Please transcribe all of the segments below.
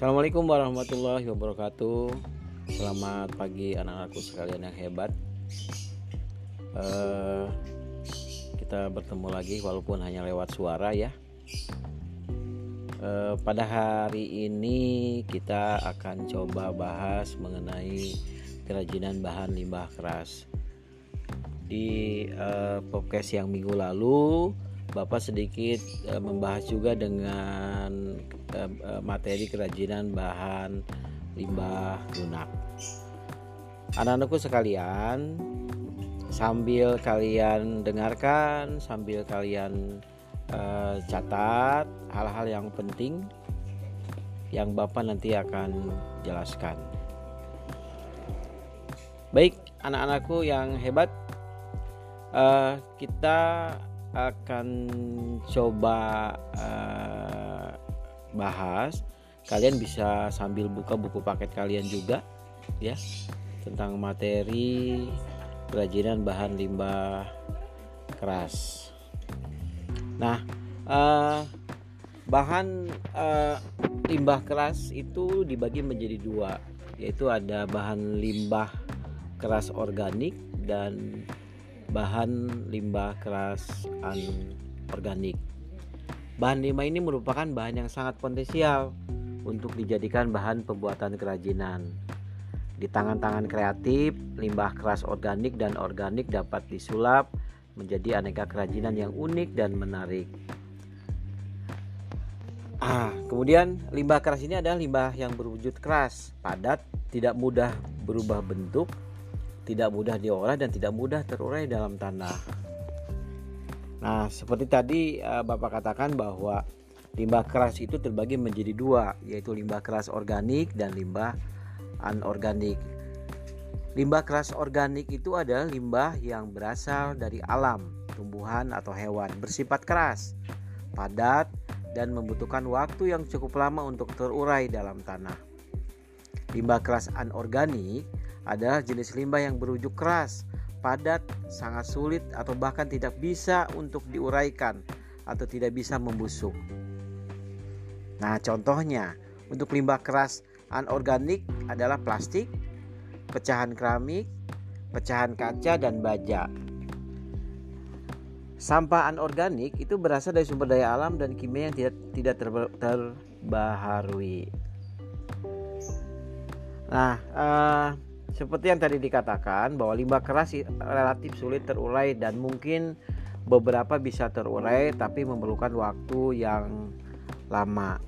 Assalamualaikum warahmatullahi wabarakatuh. Selamat pagi anak-anakku sekalian yang hebat. Uh, kita bertemu lagi walaupun hanya lewat suara ya. Uh, pada hari ini kita akan coba bahas mengenai kerajinan bahan limbah keras. Di uh, podcast yang minggu lalu Bapak sedikit uh, membahas juga dengan uh, materi kerajinan bahan limbah lunak. Anak-anakku sekalian, sambil kalian dengarkan, sambil kalian uh, catat hal-hal yang penting yang Bapak nanti akan jelaskan. Baik, anak-anakku yang hebat, kita akan coba uh, bahas. Kalian bisa sambil buka buku paket kalian juga ya. Tentang materi kerajinan bahan limbah keras. Nah uh, bahan uh, limbah keras itu dibagi menjadi dua yaitu ada bahan limbah keras organik dan bahan limbah keras anorganik. Bahan limbah ini merupakan bahan yang sangat potensial untuk dijadikan bahan pembuatan kerajinan. Di tangan-tangan kreatif, limbah keras organik dan organik dapat disulap menjadi aneka kerajinan yang unik dan menarik. Ah, kemudian limbah keras ini adalah limbah yang berwujud keras, padat, tidak mudah berubah bentuk, tidak mudah diolah dan tidak mudah terurai dalam tanah. Nah, seperti tadi eh, Bapak katakan bahwa limbah keras itu terbagi menjadi dua, yaitu limbah keras organik dan limbah anorganik. Limbah keras organik itu adalah limbah yang berasal dari alam, tumbuhan atau hewan, bersifat keras, padat, dan membutuhkan waktu yang cukup lama untuk terurai dalam tanah. Limbah keras anorganik adalah jenis limbah yang berujung keras, padat, sangat sulit atau bahkan tidak bisa untuk diuraikan atau tidak bisa membusuk. Nah, contohnya untuk limbah keras anorganik adalah plastik, pecahan keramik, pecahan kaca dan baja. Sampah anorganik itu berasal dari sumber daya alam dan kimia yang tidak tidak terbaharui. Nah, uh, seperti yang tadi dikatakan bahwa limbah keras relatif sulit terurai dan mungkin beberapa bisa terurai tapi memerlukan waktu yang lama.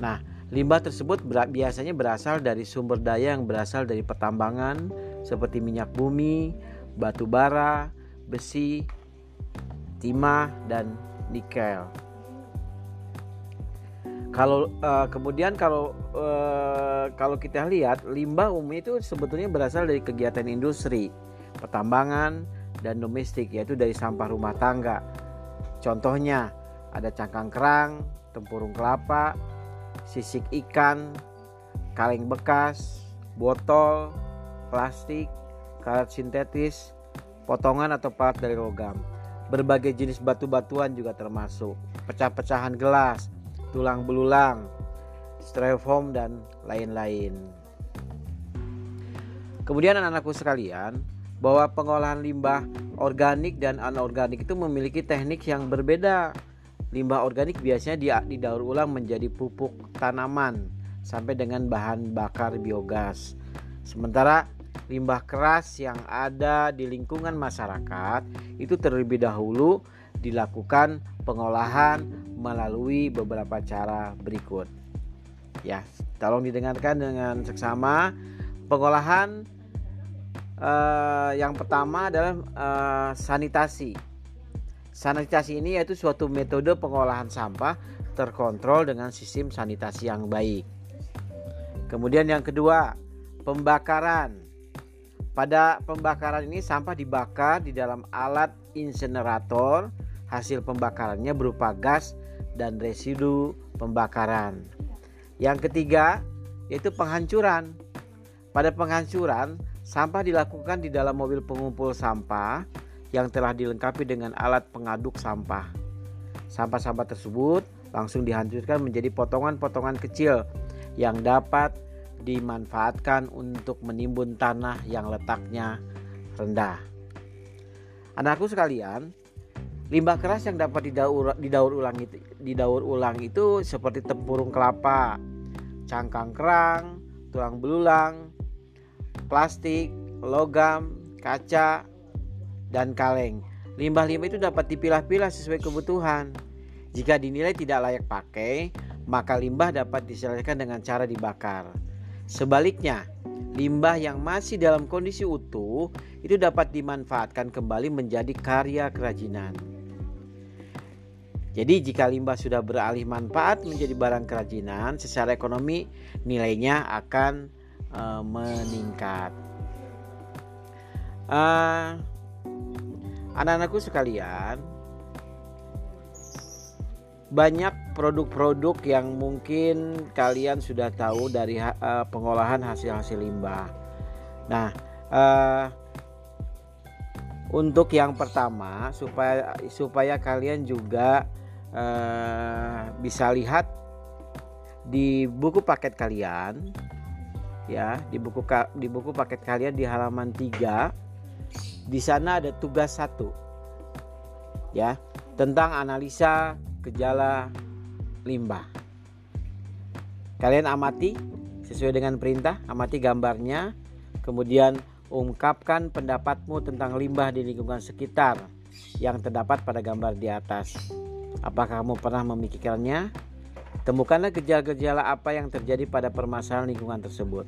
Nah, limbah tersebut biasanya berasal dari sumber daya yang berasal dari pertambangan seperti minyak bumi, batu bara, besi, timah dan nikel. Kalau uh, kemudian kalau uh, kalau kita lihat limbah umum itu sebetulnya berasal dari kegiatan industri, pertambangan dan domestik yaitu dari sampah rumah tangga. Contohnya ada cangkang kerang, tempurung kelapa, sisik ikan, kaleng bekas, botol, plastik, karet sintetis, potongan atau part dari logam. Berbagai jenis batu-batuan juga termasuk, pecah-pecahan gelas, tulang belulang, styrofoam dan lain-lain. Kemudian anak-anakku sekalian, bahwa pengolahan limbah organik dan anorganik itu memiliki teknik yang berbeda. Limbah organik biasanya didaur ulang menjadi pupuk tanaman sampai dengan bahan bakar biogas. Sementara limbah keras yang ada di lingkungan masyarakat itu terlebih dahulu dilakukan pengolahan melalui beberapa cara berikut. Ya, tolong didengarkan dengan seksama. Pengolahan uh, yang pertama adalah uh, sanitasi. Sanitasi ini yaitu suatu metode pengolahan sampah terkontrol dengan sistem sanitasi yang baik. Kemudian yang kedua, pembakaran. Pada pembakaran ini sampah dibakar di dalam alat insenerator Hasil pembakarannya berupa gas dan residu pembakaran. Yang ketiga yaitu penghancuran. Pada penghancuran, sampah dilakukan di dalam mobil pengumpul sampah yang telah dilengkapi dengan alat pengaduk sampah. Sampah-sampah tersebut langsung dihancurkan menjadi potongan-potongan kecil yang dapat dimanfaatkan untuk menimbun tanah yang letaknya rendah. Anakku sekalian, limbah keras yang dapat didaur, didaur ulang didaur ulang itu seperti tempurung kelapa, cangkang kerang, tulang belulang, plastik, logam, kaca, dan kaleng. Limbah-limbah itu dapat dipilah-pilah sesuai kebutuhan. Jika dinilai tidak layak pakai, maka limbah dapat diselesaikan dengan cara dibakar. Sebaliknya, limbah yang masih dalam kondisi utuh itu dapat dimanfaatkan kembali menjadi karya kerajinan. Jadi jika limbah sudah beralih manfaat menjadi barang kerajinan, secara ekonomi nilainya akan uh, meningkat. Uh, anak-anakku sekalian, banyak produk-produk yang mungkin kalian sudah tahu dari uh, pengolahan hasil-hasil limbah. Nah, uh, untuk yang pertama supaya supaya kalian juga uh, bisa lihat di buku paket kalian ya di buku di buku paket kalian di halaman 3 di sana ada tugas satu ya tentang analisa gejala limbah. Kalian amati sesuai dengan perintah, amati gambarnya, kemudian ungkapkan pendapatmu tentang limbah di lingkungan sekitar yang terdapat pada gambar di atas. Apakah kamu pernah memikirkannya? Temukanlah gejala-gejala apa yang terjadi pada permasalahan lingkungan tersebut.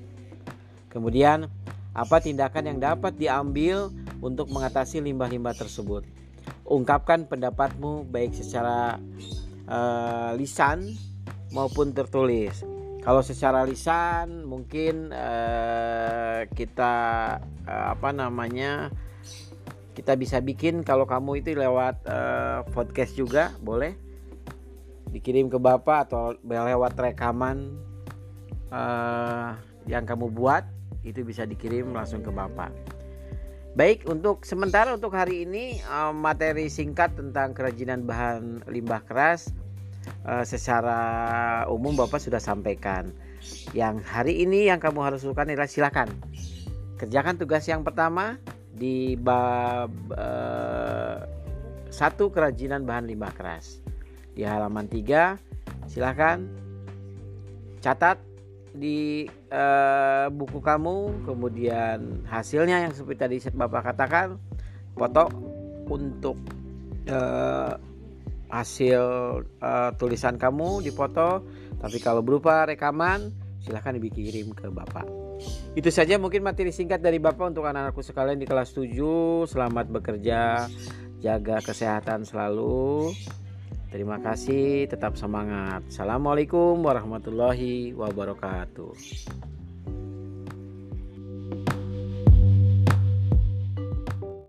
Kemudian, apa tindakan yang dapat diambil untuk mengatasi limbah-limbah tersebut? ungkapkan pendapatmu baik secara uh, lisan maupun tertulis. Kalau secara lisan mungkin uh, kita uh, apa namanya kita bisa bikin kalau kamu itu lewat uh, podcast juga boleh dikirim ke bapak atau lewat rekaman uh, yang kamu buat itu bisa dikirim langsung ke bapak. Baik, untuk sementara untuk hari ini uh, materi singkat tentang kerajinan bahan limbah keras uh, secara umum Bapak sudah sampaikan. Yang hari ini yang kamu harus lakukan adalah silakan kerjakan tugas yang pertama di bab uh, satu kerajinan bahan limbah keras. Di halaman 3 silakan catat di uh, buku kamu kemudian hasilnya yang seperti tadi bapak katakan foto untuk uh, hasil uh, tulisan kamu di foto tapi kalau berupa rekaman silahkan dikirim ke bapak itu saja mungkin materi singkat dari bapak untuk anak-anakku sekalian di kelas 7 selamat bekerja jaga kesehatan selalu Terima kasih, tetap semangat. Assalamualaikum warahmatullahi wabarakatuh.